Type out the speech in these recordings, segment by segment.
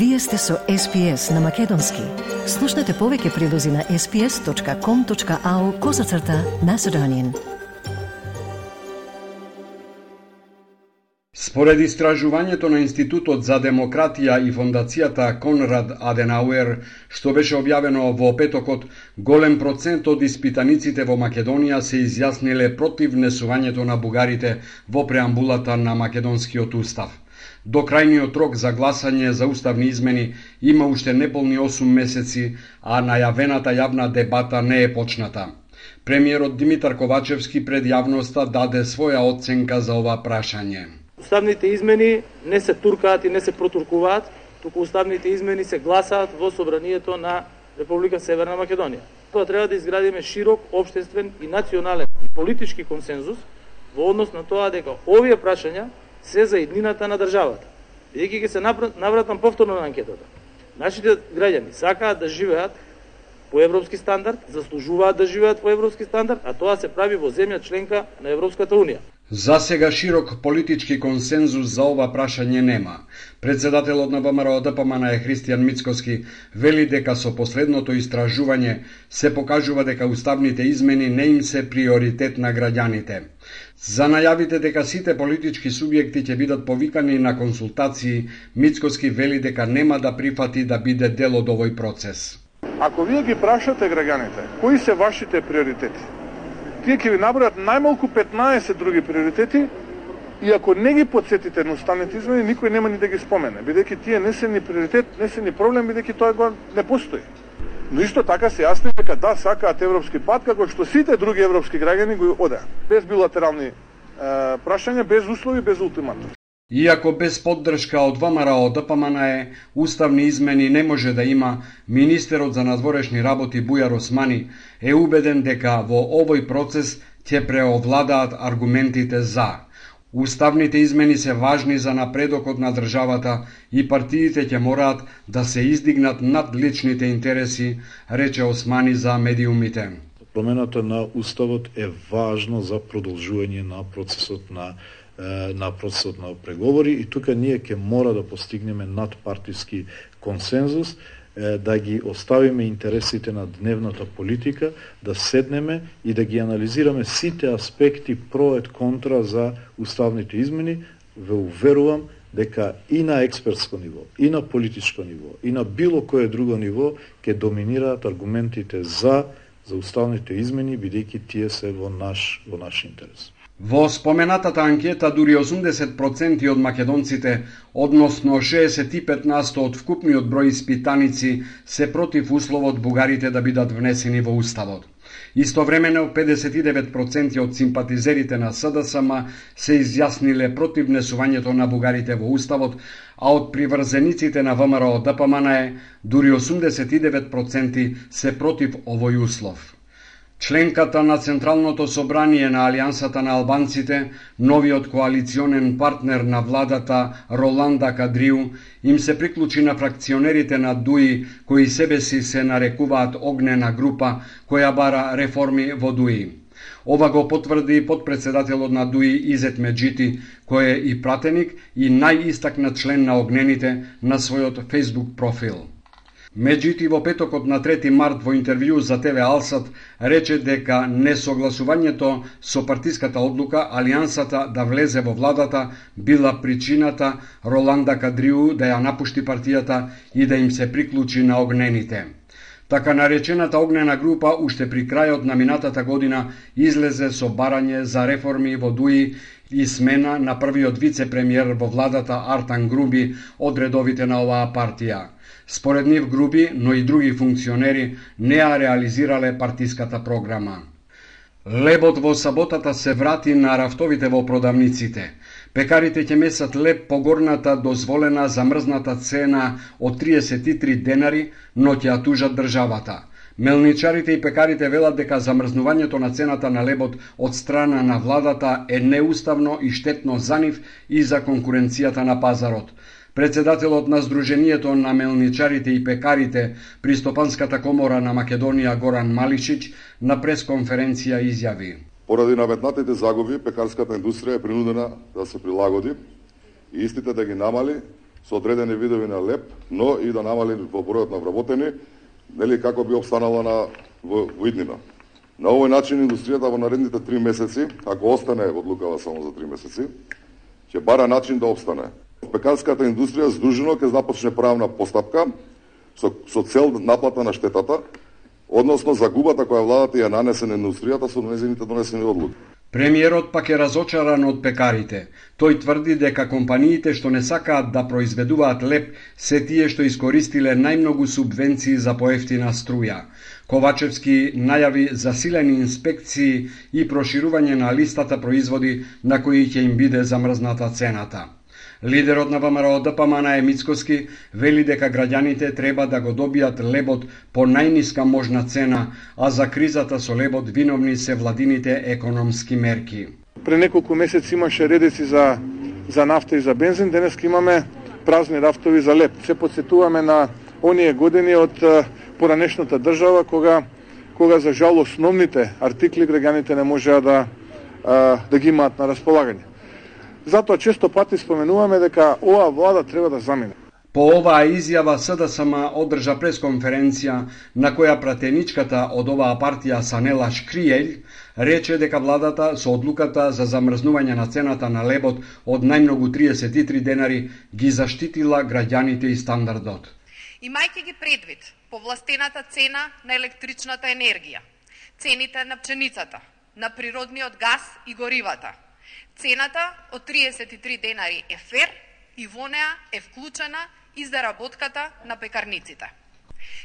Вие сте со SPS на Македонски. Слушнете повеќе прилози на sps.com.au козацрта на Седонин. Според истражувањето на Институтот за демократија и фондацијата Конрад Аденауер, што беше објавено во петокот, голем процент од испитаниците во Македонија се изјасниле против внесувањето на бугарите во преамбулата на македонскиот устав. До крајниот рок за гласање за уставни измени има уште неполни 8 месеци, а најавената јавна дебата не е почната. Премиерот Димитар Ковачевски пред јавноста даде своја оценка за ова прашање. Уставните измени не се туркаат и не се протуркуваат, туку уставните измени се гласаат во собранието на Република Северна Македонија. Тоа треба да изградиме широк обштествен и национален и политички консензус во однос на тоа дека овие прашања се за иднината на државата. Бидејќи ќе се навратам повторно на анкетата. Нашите граѓани сакаат да живеат по европски стандард, заслужуваат да живеат по европски стандард, а тоа се прави во земја членка на Европската Унија. За сега широк политички консензус за ова прашање нема. Председателот на ВМРО ДПМН е Христијан Мицкоски вели дека со последното истражување се покажува дека уставните измени не им се приоритет на граѓаните. За најавите дека сите политички субјекти ќе бидат повикани на консултации, Мицкоски вели дека нема да прифати да биде дел од овој процес. Ако вие ги прашате граѓаните, кои се вашите приоритети? Тие ќе ви набројат најмалку 15 други приоритети и ако не ги подсетите на уставните измени, никој нема ни да ги спомене, бидејќи тие не се ни приоритет, не се ни проблем, бидејќи тоа го не постои. Но исто така се јасни дека да сакаат европски пат, како што сите други европски граѓани го одеа. Без билатерални е, прашања, без услови, без ултиматум. Иако без поддршка од ВМРО ДПМН уставни измени не може да има, министерот за надворешни работи Бујар Османи е убеден дека во овој процес ќе преовладаат аргументите за. Уставните измени се важни за напредокот на државата и партиите ќе мораат да се издигнат над личните интереси, рече Османи за медиумите. Промената на уставот е важно за продолжување на процесот на на процесот на преговори и тука ние ќе мора да постигнеме надпартиски консензус, да ги оставиме интересите на дневната политика, да седнеме и да ги анализираме сите аспекти проет контра за уставните измени, ве уверувам дека и на експертско ниво, и на политичко ниво, и на било кое друго ниво ќе доминираат аргументите за за уставните измени бидејќи тие се во наш во наш интерес. Во споменатата анкета дури 80% од македонците, односно 65% од вкупниот број испитаници, се против условот бугарите да бидат внесени во Уставот. Истовремено 59% од симпатизерите на СДСМ се изјасниле против внесувањето на бугарите во Уставот, а од приврзениците на ВМРО ДПМН дури 89% се против овој услов. Членката на Централното собрание на Алијансата на албанците, новиот коалиционен партнер на владата Роланда Кадриу, им се приклучи на фракционерите на ДУИ, кои себе си се нарекуваат огнена група, која бара реформи во ДУИ. Ова го потврди подпредседателот на ДУИ Изет Меджити, кој е и пратеник и најистакнат член на огнените на својот Facebook профил. Меѓути во петокот на 3 март во интервју за ТВ Алсат рече дека несогласувањето со партиската одлука Алијансата да влезе во владата била причината Роланда Кадриу да ја напушти партијата и да им се приклучи на огнените. Така наречената огнена група уште при крајот на минатата година излезе со барање за реформи во ДУИ и смена на првиот вице-премиер во владата Артан Груби од редовите на оваа партија. Според нив Груби, но и други функционери не ја реализирале партиската програма. Лебот во саботата се врати на рафтовите во продавниците. Пекарите ќе месат леб по горната дозволена замрзната цена од 33 денари, но ќе ја тужат државата. Мелничарите и пекарите велат дека замрзнувањето на цената на лебот од страна на владата е неуставно и штетно за нив и за конкуренцијата на пазарот. Председателот на Сдруженијето на мелничарите и пекарите при Стопанската комора на Македонија Горан Малишич на пресконференција изјави. Поради наметнатите загуби, пекарската индустрија е принудена да се прилагоди и истите да ги намали со одредени видови на леп, но и да намали во бројот на вработени, нели како би обстанала на во, во иднина. На овој начин индустријата во наредните три месеци, ако остане одлукава само за три месеци, ќе бара начин да обстане. Пекарската индустрија здружено ќе започне правна постапка со, со цел наплата на штетата, односно загубата која владата ја нанесе на индустријата со незините донесени одлуки. Премиерот пак е разочаран од пекарите. Тој тврди дека компаниите што не сакаат да произведуваат леп се тие што искористиле најмногу субвенции за поевтина струја. Ковачевски најави засилени инспекции и проширување на листата производи на кои ќе им биде замрзната цената. Лидерот на ВМРО ДПМН е Мицкоски вели дека граѓаните треба да го добијат лебот по најниска можна цена, а за кризата со лебот виновни се владините економски мерки. Пре неколку месеци имаше редици за за нафта и за бензин, денес имаме празни рафтови за леб. Се подсетуваме на оние години од поранешната држава кога кога за жал основните артикли граѓаните не можеа да да ги имаат на располагање. Затоа често пати споменуваме дека оваа влада треба да замине. По оваа изјава СДСМ одржа пресконференција на која пратеничката од оваа партија Санела Шкриел рече дека владата со одлуката за замрзнување на цената на лебот од најмногу 33 денари ги заштитила граѓаните и стандардот. Имајќи ги предвид повластената цена на електричната енергија, цените на пченицата, на природниот газ и горивата, Цената од 33 денари е фер и во неа е вклучена и заработката на пекарниците.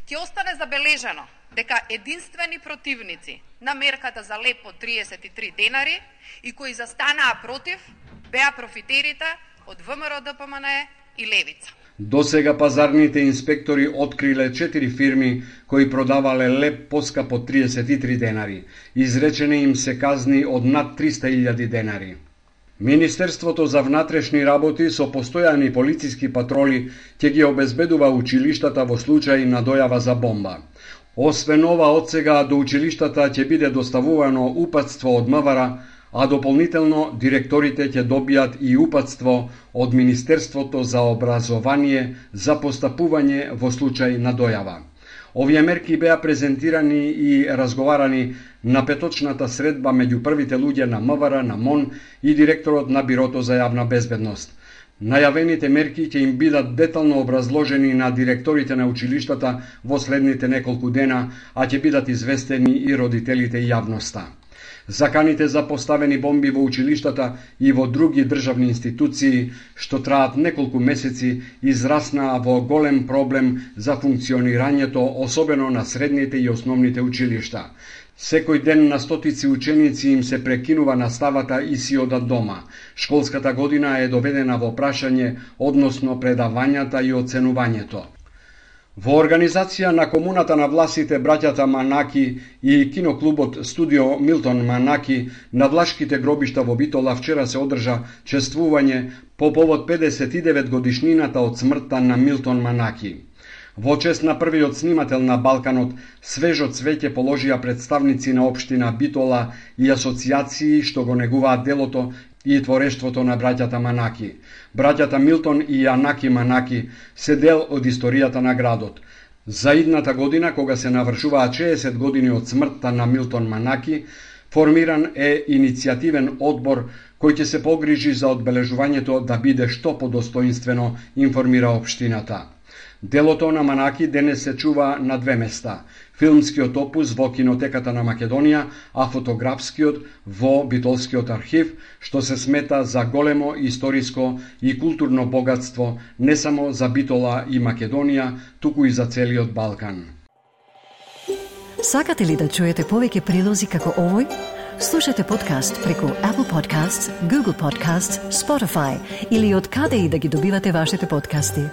Ке остане забележено дека единствени противници на мерката за леп од 33 денари и кои застанаа против беа профитерите од ВМРО ДПМН и Левица. До сега пазарните инспектори откриле 4 фирми кои продавале леп поскапо 33 денари. Изречени им се казни од над 300.000 денари. Министерството за внатрешни работи со постојани полициски патроли ќе ги обезбедува училиштата во случај на дојава за бомба. Освен ова, од сега до училиштата ќе биде доставувано упатство од МВР, а дополнително директорите ќе добијат и упатство од Министерството за образование за постапување во случај на дојава. Овие мерки беа презентирани и разговарани на петочната средба меѓу првите луѓе на МВР, на МОН и директорот на Бирото за јавна безбедност. Најавените мерки ќе им бидат детално образложени на директорите на училиштата во следните неколку дена, а ќе бидат известени и родителите и јавноста. Заканите за поставени бомби во училиштата и во други државни институции, што траат неколку месеци, израснаа во голем проблем за функционирањето, особено на средните и основните училишта. Секој ден на стотици ученици им се прекинува наставата и си одат дома. Школската година е доведена во прашање односно предавањата и оценувањето. Во организација на комуната на власите браќата Манаки и киноклубот Студио Милтон Манаки на влашките гробишта во Битола вчера се одржа чествување по повод 59 годишнината од смртта на Милтон Манаки. Во чест на првиот снимател на Балканот, свежо цвеќе положија представници на општина Битола и асоциации што го негуваат делото и творештвото на браќата Манаки. Браќата Милтон и Анаки Манаки се дел од историјата на градот. За идната година, кога се навршуваа 60 години од смртта на Милтон Манаки, формиран е иницијативен одбор кој ќе се погрижи за одбележувањето да биде што подостоинствено, информира општината. Делото на Манаки денес се чува на две места. Филмскиот опус во Кинотеката на Македонија, а фотографскиот во Битолскиот архив, што се смета за големо историско и културно богатство не само за Битола и Македонија, туку и за целиот Балкан. Сакате ли да чуете повеќе прилози како овој? Слушате подкаст преку Apple Podcasts, Google Podcasts, Spotify или од каде и да ги добивате вашите подкасти.